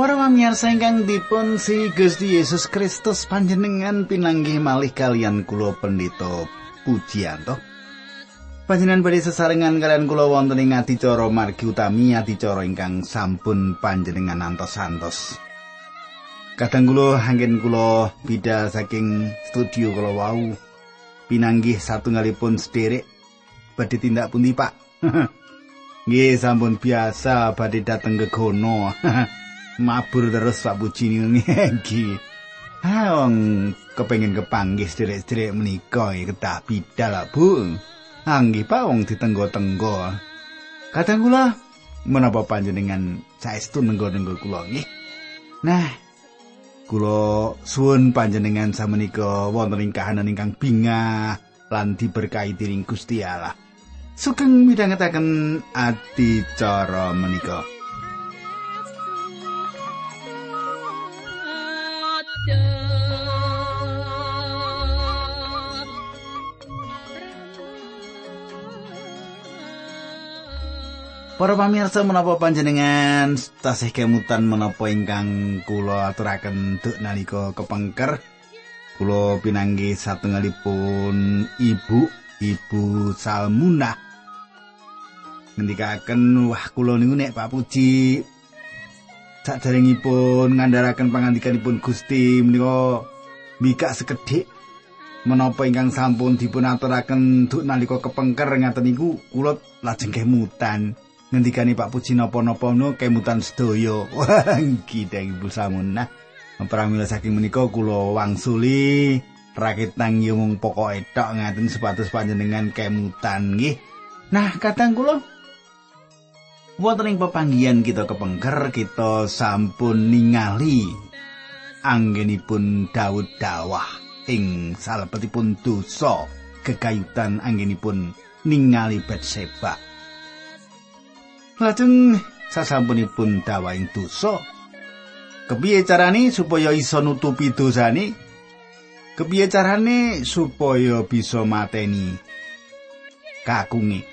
Para pamirsa ingkang dipun si Gusti Yesus Kristus panjenengan pinanggih malih kalian kula pendeta Pujianto. Panjenengan badhe sesarengan kalian kula wonten ing adicara margi utami adicara ingkang sampun panjenengan antos-antos. Kadang kula anggen kula bida saking studio kula wau pinanggih satunggalipun sederek badhe tindak pundi Pak? Nggih sampun biasa badhe dateng ke kono. mabur terus Pak Puji iki. Ha wong kepengin kepanggih sederek-sederek menika kedah bidal Bu. Anggih Pak wong ditenggo-tenggo. Kadang kula menapa panjenengan saestu nenggo-nenggo kula nggih. Nah, kula suwun panjenengan samenika wonten ing kahanan ingkang bingah lan diberkahi dening Gusti Allah. Sugeng midhangetaken adicara menika. Para pamirsa menapa panjenengan tasih kemutan menapa ingkang kula aturaken duk nalika kepengker? Kula pinanggi satunggalipun ibu ibu Salmuna. Ngendikaken wah kula niku nek Pak Puji. Saderengipun ngandharaken pangandikanipun Gusti menika mikak sekedhik menapa ingkang sampun dipun aturaken duk nalika kepengker ngaten niku kula lajeng kemutan ngendikani Pak Puji napa-napa no kemutan sedaya. Gideng Ibu Samunah. Pramila saking menika kula wangsuli rakit nang yung pokoke tok ngaten sepatus panjenengan kemutan nggih. Nah, kadang kula wonten ing pepanggihan kita kepengker kita sampun ningali anggenipun Daud dawah ing salebetipun dosa kekayutan anggenipun ningali Batseba. Lajeng sasampunipun dawaing dosa, kepiye carane supaya iso nutupi dosane? Kepiye carane supaya bisa mateni kakunge?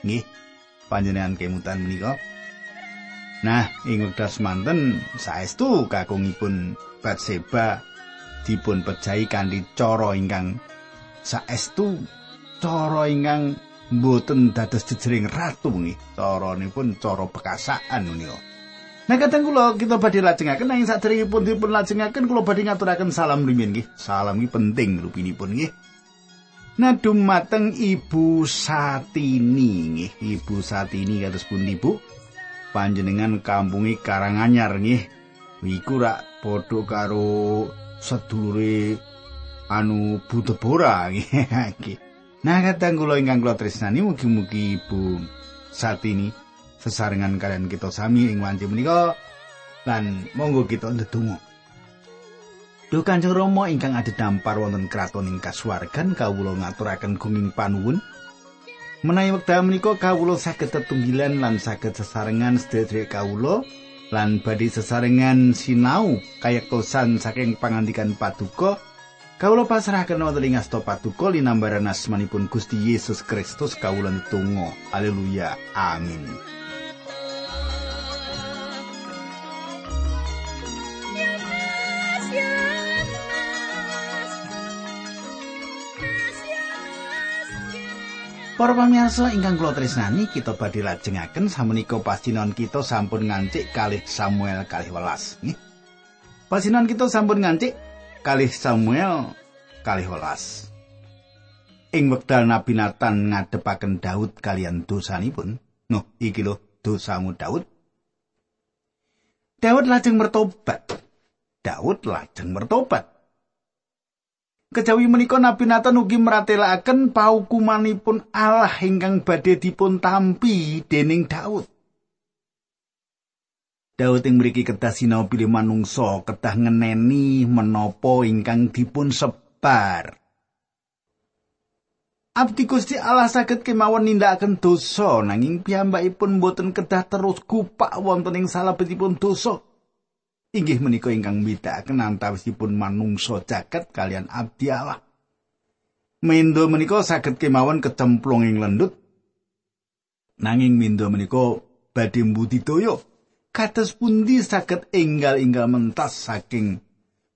Nggih, panjenengan kemutan menika. Nah, ing wekdal semanten saestu kakungipun Batseba dipun pejahi kanthi cara ingkang saestu cara ingkang mboten dados jejering ratu nggih. Caranipun cara pekasaan menika. Nah kadang kula kita badhe lajengaken nanging sadèrèngipun dipun lajengaken kula badhe ngaturaken salam rumiyin nggih. Salam iki penting rupinipun nggih. Nah dumateng Ibu Satini nggih. Ibu Satini kados pundi Bu? Panjenengan kampungi Karanganyar nggih. Iku rak padha karo sedulure anu Budebora nggih. Nah, kadang kula ingkang kula tresnani mugi-mugi Ibu Satini sesarengan kalian kita sami ing wanci menika lan monggo kita ndedonga. Duh Kanjeng Rama ingkang dampar wonten kraton ing kasuwargan kawula ngaturaken gunging panuwun. Menawi wekdal menika kawula saged tetunggilan lan saged sesarengan sedherek kawula lan badhe sesarengan sinau kayektosan saking pangandikan paduka Kawula pasrahaken wonten ing asta paduka linambaran asmanipun Gusti Yesus Kristus kawula netunggal. Haleluya. Amin. Para pamirsa ingkang kula tresnani, kita badhe lajengaken samenika pasinon kita sampun ngancik kalih Samuel kalih welas. Nggih. Pasinon kita sampun ngancik kalih Samuel kalih welas. Ing wekdal Nabi Nathan ngadepaken Daud kalian dosanipun, no iki lho dosamu Daud. Daud lajeng mertobat. Daud lajeng mertobat. Kejawi menika Nabi Nathan ugi meratelaken paukumanipun Allah ingkang badhe dipun tampi dening Daud. Daud ing mriki kedah sinau pilih manungsa kedah ngeneni menapa ingkang dipun sebar. Abdi Gusti Allah saged kemawon nindakaken dosa nanging piyambakipun boten kedah terus kupak wonten ing salebetipun dosa. Inggih menika ingkang mbedakaken antawisipun manungsa jagat kalian abdi Allah. Mendo menika saged kemawon kecemplung ing lendut. Nanging mendo menika badhe mbudidaya kados pundi saged enggal-enggal mentas saking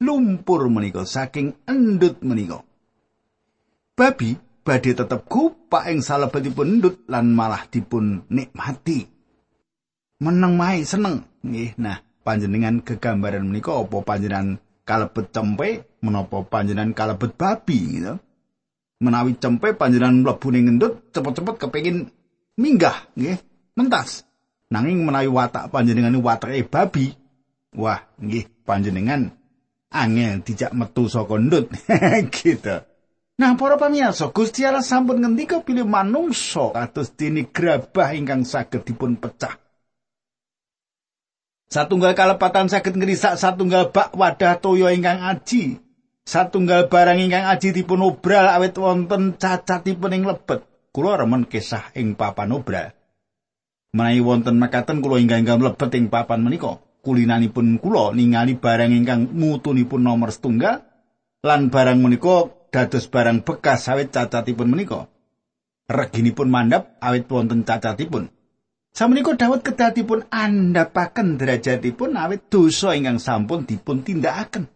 lumpur menika saking endut menika? Babi badhe tetep kupak ing salebetipun endut lan malah dipun nikmati. Meneng mai seneng. Nggih nah panjenengan kegambaran menika apa panjenengan kalebet cempe menapa panjenengan kalebet babi gitu? Menawi cempe panjenengan mlebu ning endut cepet-cepet kepengin minggah nggih mentas Nanging menawi watak panjenengan watake babi, wah nggih panjenengan angel dijak metu saka ndut gitu. Nah, para pamirsa, Gusti Allah sampun ngendika pilih manungsa kados dene grabah ingkang saged dipun pecah. Satunggal kalepatan saged ngrisak satunggal bak wadah toya ingkang aji. Satunggal barang ingkang aji dipun obral awit wonten cacatipun ing lebet. Kula remen kisah ing papan obral. Menawi wonten makaten kula ingkang mlebet ing papan menika, kulinanipun kula ningali barang ingkang mutunipun nomor setunggal lan barang menika dados barang bekas awit cacatipun menika. Reginipun mandap awit wonten cacatipun. Samenika Daud kedatipun andhapaken derajatipun awit dosa ingkang sampun dipun tindakaken.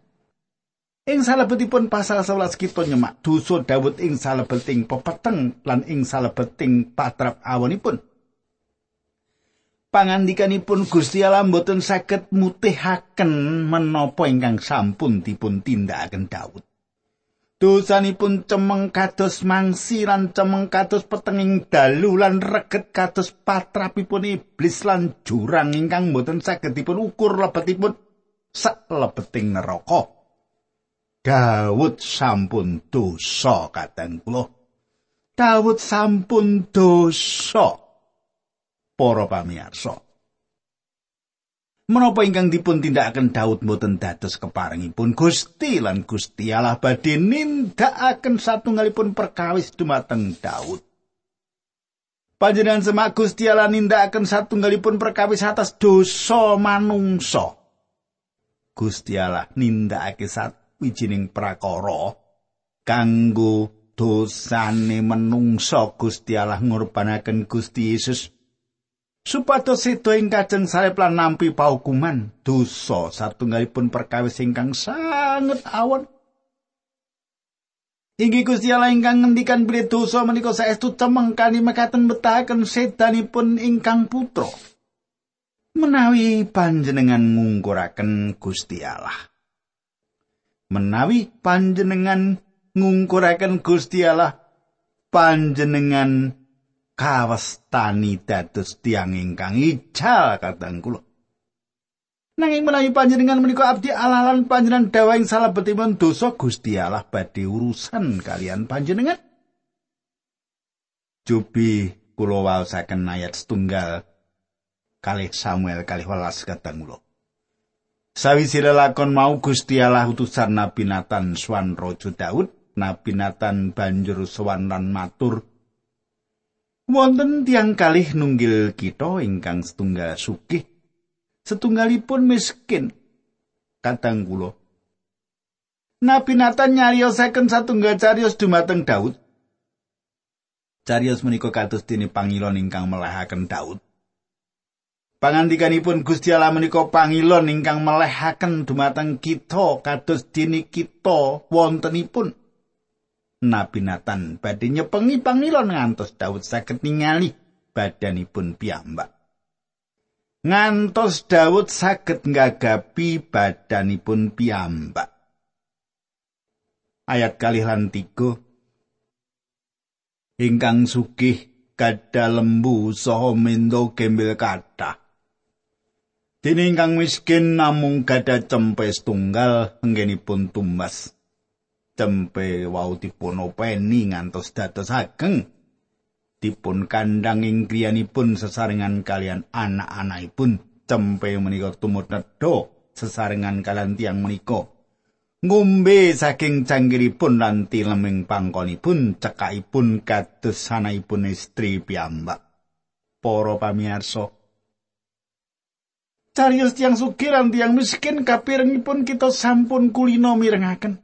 Ing salebetipun pasal 11 kita nyemak dosa Daud ing salebeting pepeteng lan ing salebeting patrap awonipun. Pangandikanipun Gusti Allah mboten saged mutihaken menapa ingkang sampun dipun tindakaken Daud. Dosanipun cemeng kados mangsi lan cemeng kados petenging dalu lan reget kados patrapipun iblis lan jurang ingkang mboten saged dipun ukur lebetipun sak lebeting neraka. Daud sampun dosa kadang kula. Daud sampun dosa. Para pamirsa. Menapa ingkang dipun tindakaken Daud mboten dados keparengipun Gusti lan Gusti Allah badhe nindakaken satunggalipun perkawis dumateng Daud. Panjenengan semak Gusti Allah nindakaken satunggalipun perkawis atas dosa manungsa. Gusti Allah nindakake satwijining prakara kanggo dosane menungsa Gusti Allah ngurbanaken Gusti Yesus supados seda ing kajeng salib lan nampi paukuman dosa satunggalipun perkawis ingkang sanget awon Inggih Gusti Allah ingkang ngendikan bilih dosa menika saestu cemeng kani mekaten betahaken sedanipun ingkang putra. Menawi panjenengan ngungkuraken Gusti Allah. Menawi panjenengan ngungkuraken Gusti Allah, panjenengan kawestani dados tiang ingkang ical kadang kula. Nanging menawi panjenengan menika abdi Allah lan panjenengan ing salebetipun dosa Gusti Allah badhe urusan kalian panjenengan. Jubi kula waosaken ayat setunggal kalih Samuel kalih welas kadang kula. Sawise lelakon mau Gusti Allah utusan Nabi Nathan swan Raja Daud, Nabi Nathan banjur sowan lan matur Wonten tiang kalih nunggil kita ingkang setunggal sugih, setunggalipun miskin. Kadang kula. Nabi Nathan nyariosaken satunggal carios dumateng Daud. Carios menika kados dene pangilon ingkang melehaken Daud. Pangandikanipun Gusti Allah menika pangilon ingkang melehaken dumateng kita kados dene kita wontenipun. Nabi Nathan badhe nyepengi pangilon ngantos Daud saged ningali badanipun piyambak. Ngantos Daud saged nggagapi badanipun piyambak. Ayat kalih lan tiga. Ingkang sugih kada lembu saha mendo gembel kathah. Dene ingkang miskin namung gada cempes tunggal enggenipun tumbas. Tempe wau dipun openi ngantos dados ageng. Dipun kandhang ing griyanipun sesarengan kalian anak-anakipun. Tempe menika tumut nedha sesarengan kalian tiang menika. Ngombe saking canggiripun lan tileming pangkonipun cekakipun kados sanaipun istri piyambak. Para pamirsa Carius tiang sugih lan tiang miskin kapirengipun kita sampun kulino mirengaken.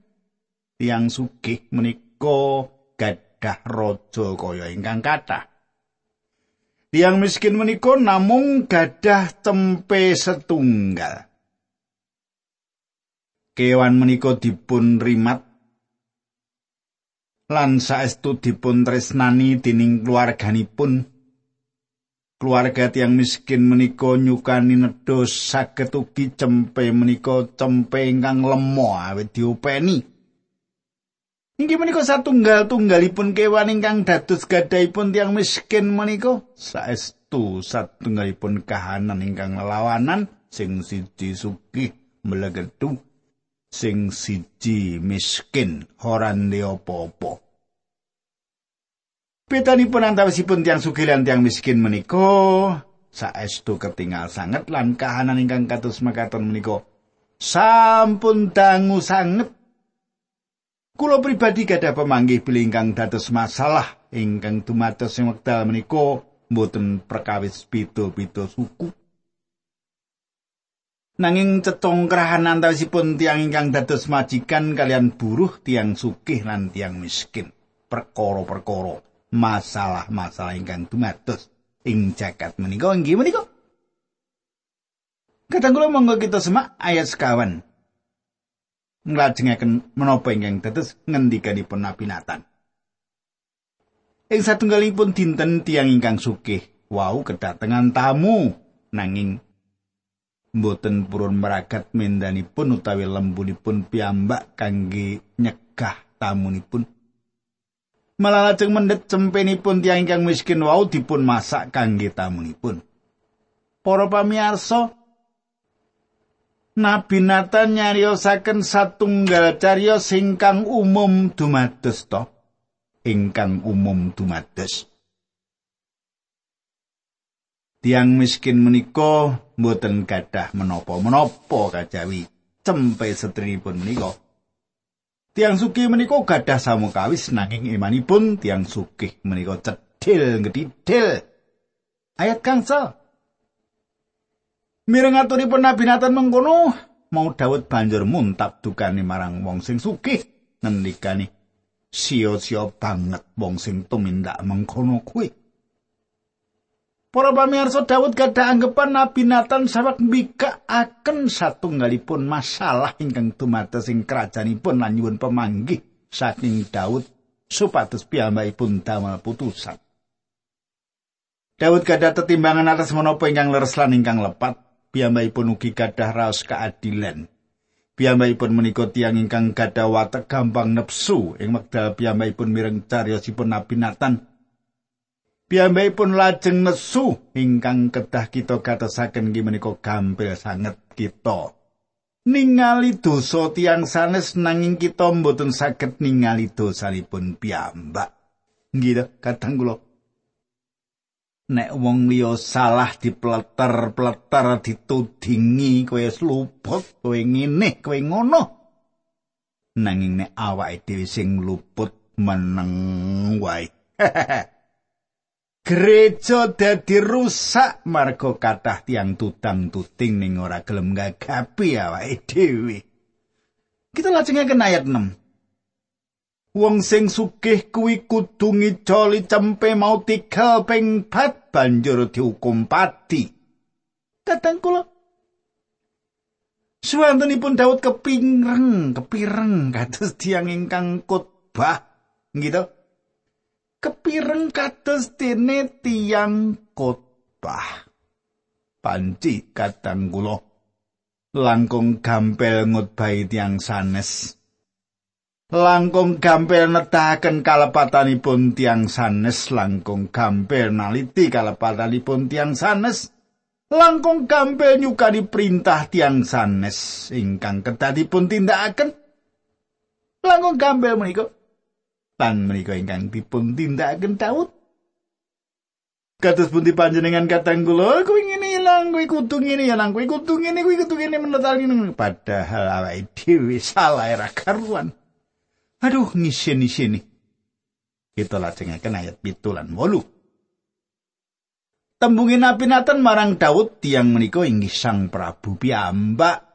Tiang sugih menika gadah raja kaya ingkang kathah. Tiang miskin menika namung gadah tempe setunggal. Kewan menika dipun rimat lan saestu dipun tresnani dening keluarganipun. Keluarga tiang miskin menika nyukani nedha saged ugi cempe menika cempe ingkang lemo awet diopeni. Inggih menika satunggal-tunggalipun kewan ingkang dados gadahipun tiang miskin menika saestu satunggalipun kahanan ingkang lawanan sing siji sugih mlegedu sing siji miskin ora ndek apa-apa. Betanipun antawisipun tiang sugih lan tiang miskin menika saestu ketinggal sanget lan kahanan ingkang kados makaten menika sampun dangu sanget Kulo pribadi gadah pemanggih bilih ingkang dados masalah ingkang dumados sing wekdal menika mboten perkawis pito-pito suku. Nanging cetongkrahan antawisipun tiang ingkang dados majikan kalian buruh tiang sugih lan tiang miskin. Perkara-perkara masalah-masalah ingkang dumados ing jagat menika inggih menika. Kadang kula monggo kita semak ayat sekawan. Nglajengaken menapa ingkang dados ngendikanipun Nabi Nathan. Ing satunggalipun dinten tiang ingkang sugih wau kedatengan tamu nanging mboten purun meragat mendanipun utawi lembunipun piyambak kangge nyegah tamunipun. Malah lajeng mendhet cempenipun tiang ingkang miskin wau dipun masak kangge tamunipun. Para pamirsa, Nabi Nathan nyariosaken satunggal cariyos ingkang umum dumados to. Ingkang umum dumados. Tiang miskin menika mboten gadah menapa-menapa kajawi cempe setrinipun menika. Tiang sugih menika gadah samukawis nanging imanipun tiang sugih menika cedhil ngedidil. Ayat kangsa Mireng aturipun Nabi Nathan mengkono, mau Daud banjur muntap dukane marang wong sing sugih ngendikane sia-sia banget wong sing tumindak mengkono kuwi. Para pamirsa Daud gadah anggapan Nabi Nathan sawek mbikakaken satunggalipun masalah ingkang dumados ing kerajaanipun lan nyuwun pemanggih saking Daud supados piyambakipun damel putusan. Daud gadah tetimbangan atas menapa ingkang leres lan ingkang lepat piyambakipun ugi gadah raos keadilan. Piyambakipun menika tiyang ingkang gadah watek gampang nepsu ing wekdal piyambakipun mireng cariyosipun Nabi Nathan. Piyambakipun lajeng nesu ingkang kedah kita katosaken nggih menika gampil sanget kita. Ningali dosa tiang sanes nanging kita mboten saged ningali dosanipun piyambak. Nggih kadang kula nek wong liya salah dipleter-pleter ditudingi kowe luput kowe ngene kowe ngono. Nanging nek awake dhewe sing luput meneng wae. Gereja dadi rusak marga kathah tiang tudang tuting ning ora gelem gagapi awake dhewe. Kita lajengaken ayat 6 Wong sing sugih kuwi kudu ngicoli cempe mau tiga ping pat banjur dihukum pati. Kadang kula Suwantenipun Daud kepingreng, kepireng kados tiang ingkang khotbah gitu. Kepireng kados dene tiang khotbah. Panci kadang kula langkung gampel ngutbahi tiang sanes. Langkung gampil nedahaken kalepatanipun tiang sanes. Langkung gampil naliti kalepatanipun tiang sanes. Langkung gampil nyukani perintah tiang sanes. Ingkang kedadipun tindakaken. Langkung gampil menika. Lan menika ingkang dipun tindakaken Daud. Kados pundi panjenengan katang kula? Kuwi ngene ilang kuwi kudu ngene ya nang kuwi kudu ngene kuwi kudu ngene menetani padahal awake dhewe salah era karuan Aduh, ngisin-isin. Kita lajengaken ayat pitu lan wolu. Tembungin Nabi Nathan marang Daud tiang menika inggih Sang Prabu piyambak.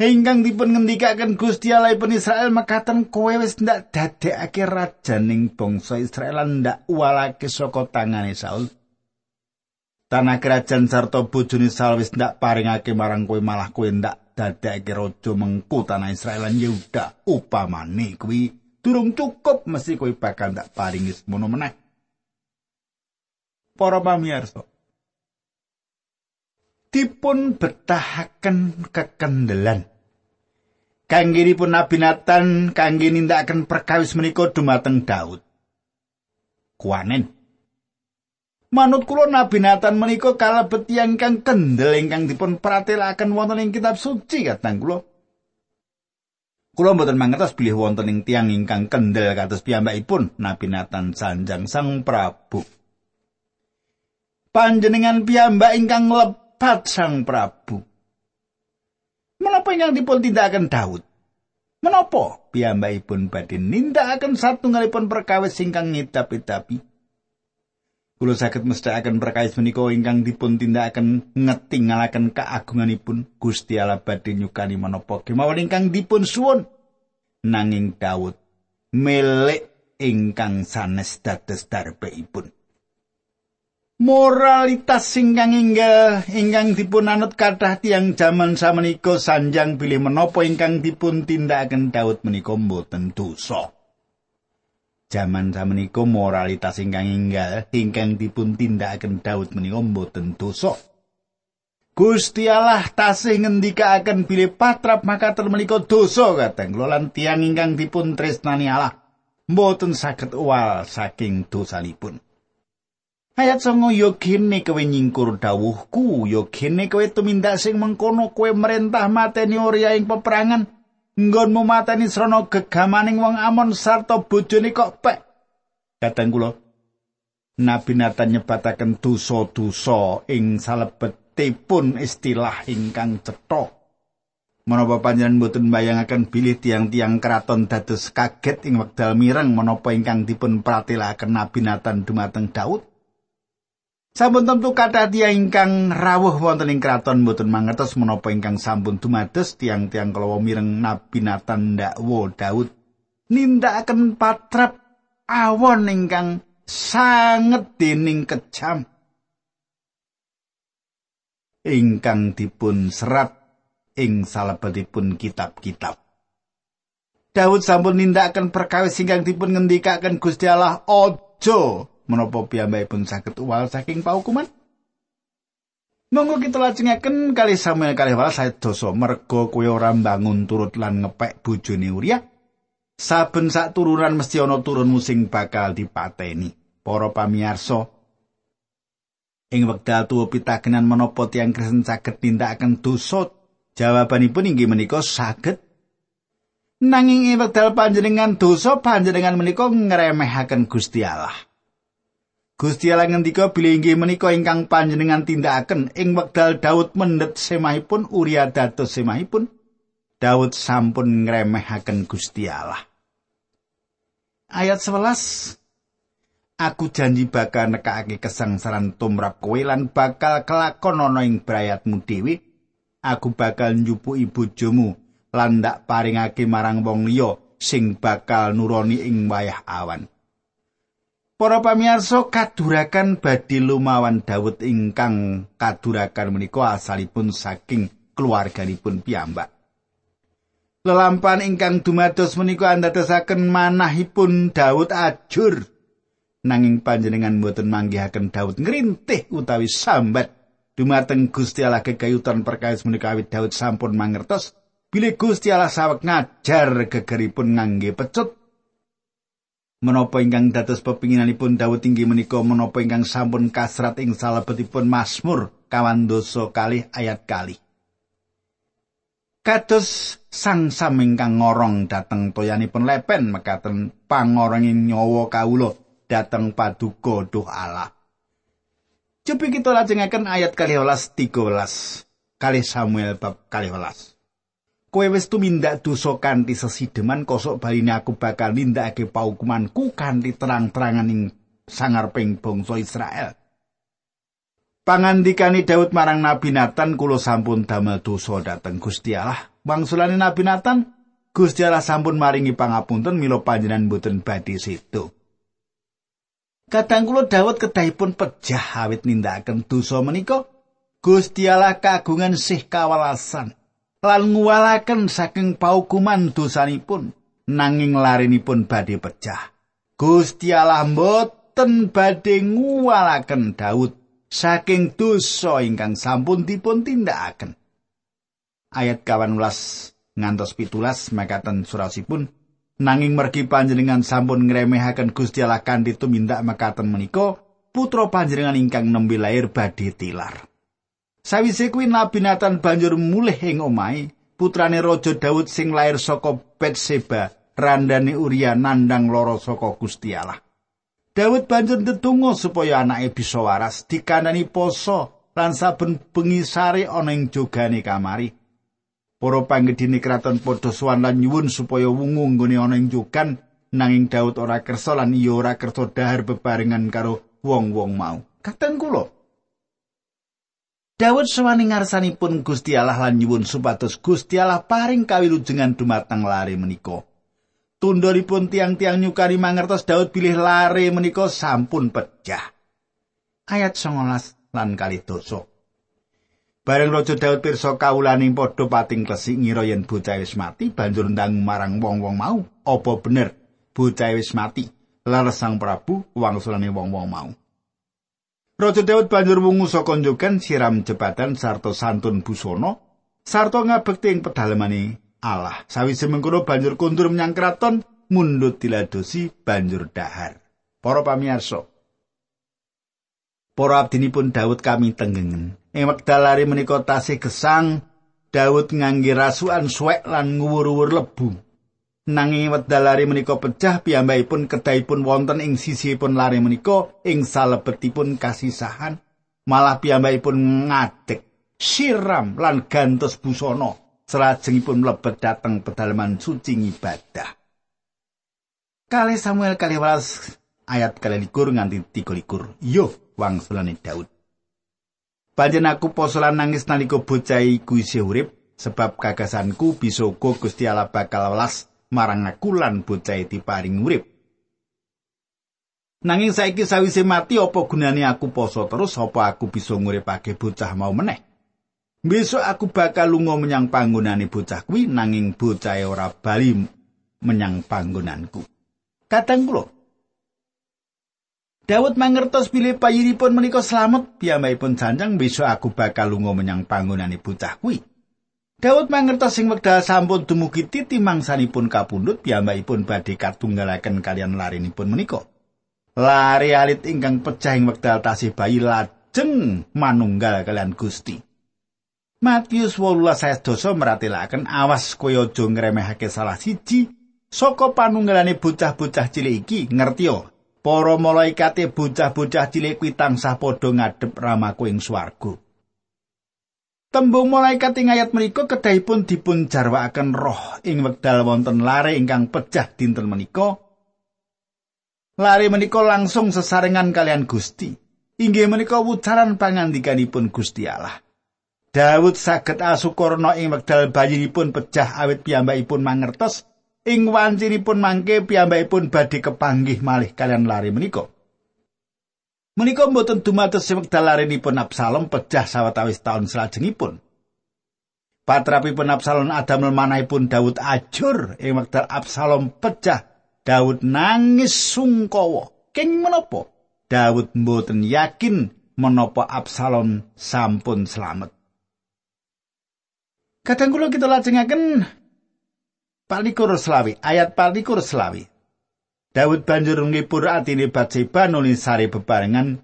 Ingkang dipun ngendikaken Gusti Allah pun Israel mekaten kowe wis ndak dadekake raja ning bangsa Israel ndak walake saka tangane Saul. Tanah kerajaan sarta bojone Saul wis ndak paringake marang kowe malah kowe ndak dadekake raja mengku tanah Israel lan Yehuda. Upamane kuwi durung cukup mesti kowe bakal ndak paringi semono meneh. Para pamirsa, dipun betahaken kekendelan. Kangginipun Nabi Nathan kangge nindakaken perkawis menika dumateng Daud. Kuanen. Manut kula Nabi Nathan menika kalebet tiyang kang kendel ingkang dipun pratelaken wonten ing kitab suci katang kula. Kula mboten mangertos bilih wonten ing tiyang ingkang kendel kados piyambakipun Nabi Nathan sanjang Sang Prabu. Panjenengan piyambak ingkang lep lepat Sang Prabu. Menapa ingkang dipun tindakaken Daud? Menapa piyambakipun badhe nindakaken satunggalipun perkawis ingkang ngidap-idapi? Kula saged mestakaken perkawis menika ingkang dipun tindakaken ngetingalaken kaagunganipun Gusti Allah badhe nyukani menapa kemawon ingkang dipun suwun nanging Daud melek ingkang sanes dados darbeipun. moralitas ingkang inggal ingkang dipun anut kathah tiyang jaman samenika sanjang bilih menapa ingkang dipun tindakaken Daud menika mboten dosa. Jaman samenika moralitas ingkang inggal ingkang dipun tindakaken Daud menika mboten dosa. Gusti Allah tasih ngendikaaken bilih patrap makaten menika dosa kateng lan tiyang ingkang dipun tresnani Allah mboten saged uwal saking dosanipun. Ayat songo yo kene kowe nyingkur dawuhku, yo kene kowe tumindak sing mengkono kowe merentah mateni Uria ing peperangan. Nggonmu mateni srana gegamaning wong Amon sarta bojone kok pek. Kadang kula Nabi Nathan nyebataken dosa-dosa ing salebetipun istilah ingkang cetha. Menapa panjenengan mboten mbayangaken bilih tiang-tiang keraton dados kaget ing wekdal mireng menapa ingkang dipun pratelaken Nabi Nathan dumateng Daud? Sampun tentu kata dia ingkang rawuh wonten ing kraton mboten mangertos menapa ingkang sampun dumados tiang-tiang kalawa mireng Nabi Nathan ndakwa Daud. Nindakaken patrap awon ingkang sanget dening kejam. Ingkang dipun serat ing salebetipun kitab-kitab. Daud sampun nindakaken perkawis ingkang dipun ngendikaken Gusti Allah ojo menapa piyambakipun saged uwal saking paukuman? Monggo kita lajengaken kali Samuel kali wala saya dosa merga kowe ora mbangun turut lan ngepek bojone Uria. Saben sak turunan mesti ana turun musing bakal dipateni. Para pamirsa, ing wekdal tuwa pitakenan menapa tiyang Kristen saged nindakaken dosa? Jawabanipun inggih menika saged. Nanging ing wekdal panjenengan dosa panjenengan menika ngremehaken Gusti Allah. Gusti Allah ngendika bilih inggih menika ingkang panjenengan tindakaken ing wekdal Daud mendhet semahipun Uria dados semahipun Daud sampun ngremehaken Gusti Allah. Ayat 11 Aku janji bakal nekake kesangsaran tumrap kowe lan bakal kelakon ana ing brayatmu dhewe. Aku bakal njupuki bojomu lan ndak paringake marang wong liya sing bakal nuroni ing wayah awan. Para pamirsa kadurakan badhe lumawan Daud ingkang kadurakan menika asalipun saking keluarganipun piyambak. Lelampan ingkang dumados menika andadosaken manahipun Daud ajur. Nanging panjenengan mboten manggihaken Daud ngrintih utawi sambat. Dumateng Gusti Allah kegayutan perkawis menika awit Daud sampun mangertos. Bilih Gusti Allah sawek ngajar gegeripun ngangge pecut menapa ingkang dados pepinginanipun Daud inggih menika menapa ingkang sampun kasrat ing salebetipun Mazmur kawan dosa kali ayat kali. Kados sang sam ingkang ngorong dateng toyanipun lepen mekaten pangoronging nyawa kawula dateng paduka duh Allah. Cobi kita lajengaken ayat kali 13 kali Samuel bab kali kowe wis tumindak dosa kanthi sesideman kosok baline aku bakal nindakake paukumanku kanthi terang-terangan ing sangarping bangsa Israel. Pangandikani Daud marang Nabi Nathan kula sampun damel dosa dhateng Gusti Allah Wangsulane Nabi Nathan, Gusti Allah sampun maringi pangapunten mila panjenengan boten badhe sedo. Kadang kula Daud kedahipun pejah awit nindakaken dosa menika, Gusti Allah kagungan sih kawalasan lan nguwalaken saking paukuman dosanipun nanging larinipun badhe pejah. Gusti Allah mboten badhe nguwalaken Daud saking dosa ingkang sampun dipun tindakaken. Ayat 18 ngantos pitulas makaten surasipun nanging mergi panjenengan sampun ngremehaken Gusti Allah kanthi tumindak makaten menika putra panjenengan ingkang nembe lair badhe tilar. Sawise kuwi Nabi Nathan banjur mulih ing omahe putrane Raja Daud sing lair saka Betseba randane Uria nandang loro saka Gusti Allah. Daud banjur ndedonga supaya anake bisa waras dikandani poso lan saben bengi sare ana ing jogane kamari. Para panggedhine kraton padha sowan lan nyuwun supaya wungu nggone ana ing jogan nanging Daud ora kersa lan iya ora kersa dahar bebarengan karo wong-wong mau. Katen kula. Daud sewani ngarsanipun Gusti Allah lan nyuwun supados Gusti Allah paring kawilujengan dumateng lare menika. tundhonipun tiang-tiang nyukari mangertos Daud pilih lare menika sampun pecah. Ayat 19 lan kali dosa. Bareng Raja Daud pirsa kawulaning padha pating klesik ngira yen bocah wis mati banjur ndang marang wong-wong mau, apa bener bocah wis mati? Laras Sang Prabu wangsulane wong-wong mau. Raja Daud banjur wungu saka njogan siram jebatan sarta santun busana sarta ngabekti ing pedalemane Allah. Sawise mengkono banjur kundur menyang kraton mundut diladosi banjur dahar. Para pamirsa. Para abdinipun Daud kami tenggengen. Ing wekdal lari menika tasih gesang Daud ngangge rasukan suwek lan nguwur-uwur lebu. Nanging wekdal lari menika pecah piyambakipun kedahipun wonten ing sisihipun lari menika ing salebetipun kasisahan malah piyambakipun ngadeg siram lan gantos busana selajengipun mlebet dhateng pedalaman suci ibadah. Kali Samuel kali walas ayat kali likur nganti tiga likur. Yo, wangsulane Daud. Panjen aku posolan nangis nalika bocah iku isih urip sebab kagasanku bisa uga Gusti Allah bakal welas marang aku lan bocah diparing urip. Nanging saiki sawise mati apa gunane aku poso terus apa aku bisa nguripake bocah mau meneh? Besok aku bakal lunga menyang panggonane bocah kuwi nanging bocah ora bali menyang panggonanku. Kadang kula Daud mangertos bilih payiripun menika slamet piyambakipun janjang besok aku bakal lunga menyang panggonane bocah kuwi. Daud mangertos sing wekdal sampun dumugi titi mangsanipun kapundhut piyambakipun badhe katunggalaken kalian larinipun menika. Lari alit ingkang pecah ing wekdal tasih bayi lajeng manunggal kalian Gusti. Matius 18 ayat dosa meratelaken awas koyo aja ngremehake salah siji saka panunggalane bocah-bocah cilik iki ngerti yo para malaikate bocah-bocah cilik kuwi tansah padha ngadep ramaku ing swarga Tembung malaikat ing ayat menika kedahipun dipun jarwakaken roh. Ing wekdal wonten lare ingkang pecah dinten menika. Lare menika langsung sesarengan kalian Gusti. Inggih menika wucaran pangandikanipun Gusti Allah. Daud saged asukurna ing wekdal bayinipun pecah awit piyambakipun mangertos. Ing wanciripun mangke piyambakipun badhe kepanggih malih kalian lari menika. Menika mboten dumados wekdal larenipun Absalom pecah sawetawis taun salajengipun. Patrapipun Absalom adamel manahipun Daud ajur ing wekdal Absalom pecah Daud nangis sungkawa. King menapa? Daud mboten yakin menapa Absalom sampun selamat. Kadang kula kita lajengaken palikur selawi, ayat palikur selawi. Daud banjur ngipur atine Batseba nulis sari bebarengan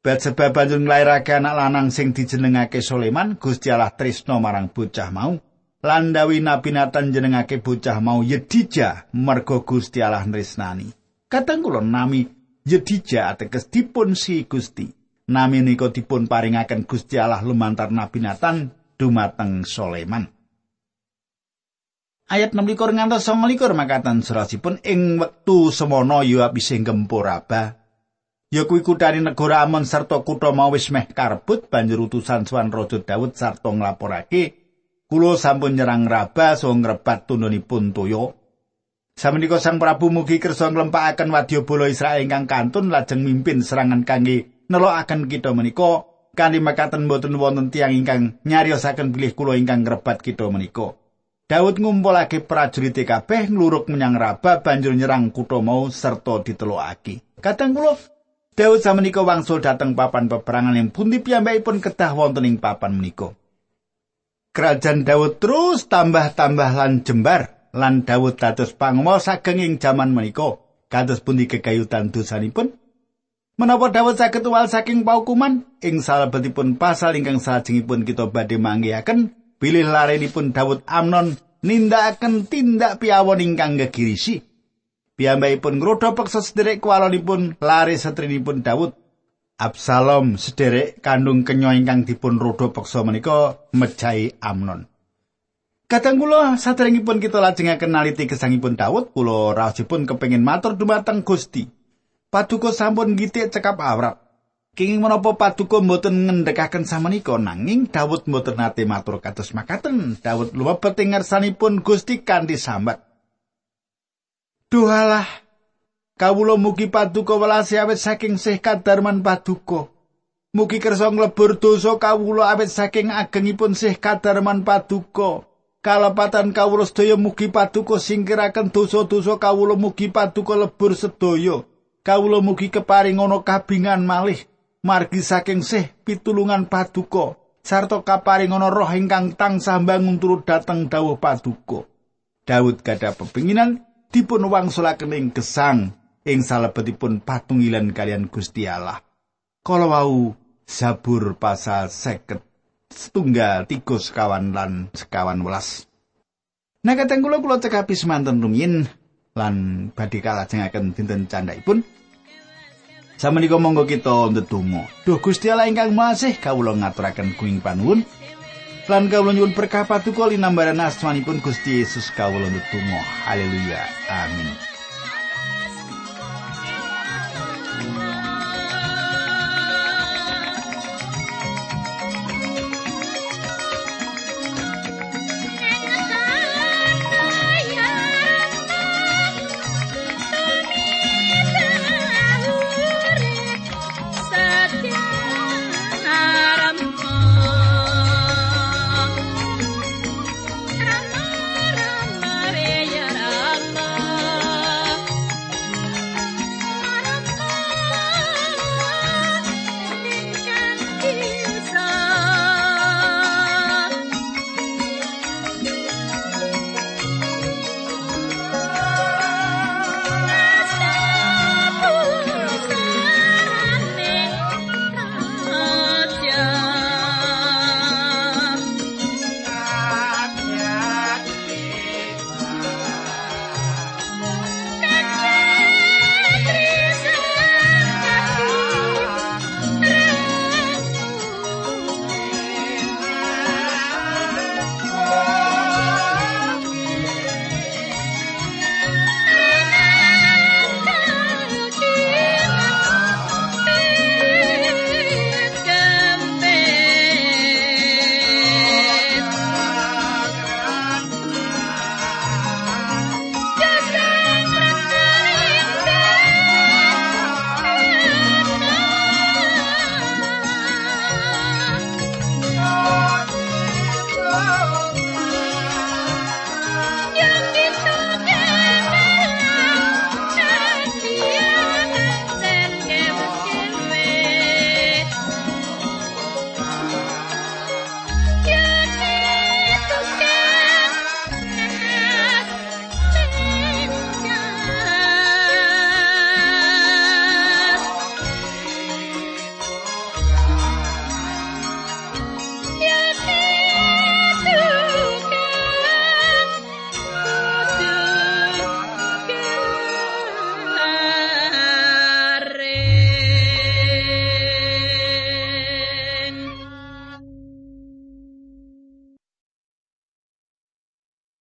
Batseba banjur nglairake anak lanang sing dijenengake Soleman, Gusti Allah tresno marang bocah mau. Landawi Nabi Nathan jenengake bocah mau Yedija mergo Gusti Allah nresnani. Kadang kula nami Yedija ateges dipun si Gusti. Nami nika dipun paringaken Gusti Allah lumantar Nabi Nathan dumateng Soleman. Ayat 6 likur ngantos 9 likur makatan surasipun ing wektu semono Yoab isih gempur aba. Ya kuwi kutani negara Amon sarta kutha mau wis meh karbut banjur utusan Swan Raja Daud sarta nglaporake Kula sampun nyerang raba so ngrebat tundhonipun toya. Samenika Sang Prabu mugi kersa nglempakaken wadyabala Israel ingkang kantun lajeng mimpin serangan kangge nelokaken kita menika kanthi makaten boten wonten tiyang ingkang nyariosaken bilih kula ingkang ngrebat kita menika. Daud ngumpulake prajurit kabeh ngluruk menyang Raba banjur nyerang kutha mau serta ditelokake. Kadang kula Daud samenika wangsul dhateng papan peperangan yang pundi piyambakipun kedah wonten ing papan menika. Kerajaan Daud terus tambah-tambah lan jembar lan Daud dados panguwasa sageng ing jaman menika. Kados pundi kegayutan dosanipun? Menapa Daud saged saking paukuman ing salebetipun pasal ingkang salajengipun kita badhe manggihaken bilih larenipun Daud Amnon nindakaken tindak piawon ingkang gegirisi. Piyambakipun ngrodha peksa sederek kwalonipun lare setrinipun Daud. Absalom sederek kandung kenya ingkang dipun rodha peksa menika mejahi Amnon. Kadang kula saderengipun kita lajengaken naliti gesangipun Daud, kula raosipun kepengin matur dumateng Gusti. Paduka sampun gitik cekap awrat. Kenging menapa paduka mboten ngendhekaken samenika nanging Daud mboten nate matur kados makaten. Daud lumebet ing ngarsanipun Gusti kanthi sambat. Duhalah kawula mugi paduka welasi awet saking sih kadarman paduka. Mugi kersa nglebur dosa kawula awet saking agengipun sih kadarman paduka. Kalepatan kawula sedaya mugi paduka singkiraken dosa-dosa kawula mugi paduka lebur sedaya. Kawula mugi keparing ana kabingan malih. Margi saking sih pitulungan paduka. Sarta kaparing ana roh ingkang tansah bangun turut dateng dawuh paduka. Daud gadah pepinginan dipun wangsulaken ing gesang ing salebetipun patungilan kalian Gusti Allah. Kala wau Zabur pasal seket setunggal tiga sekawan lan sekawan welas. Nah kateng kula kula cekapi semanten rumiyin lan badhe kalajengaken dinten candhaipun Samenika monggo kita ndedonga. Duh Gusti Allah ingkang Masih kawula ngaturaken kuing panuwun. Lan kawula nyuwun berkah paduka linambaran asmanipun Gusti Yesus kawula ndedonga. Haleluya. Amin.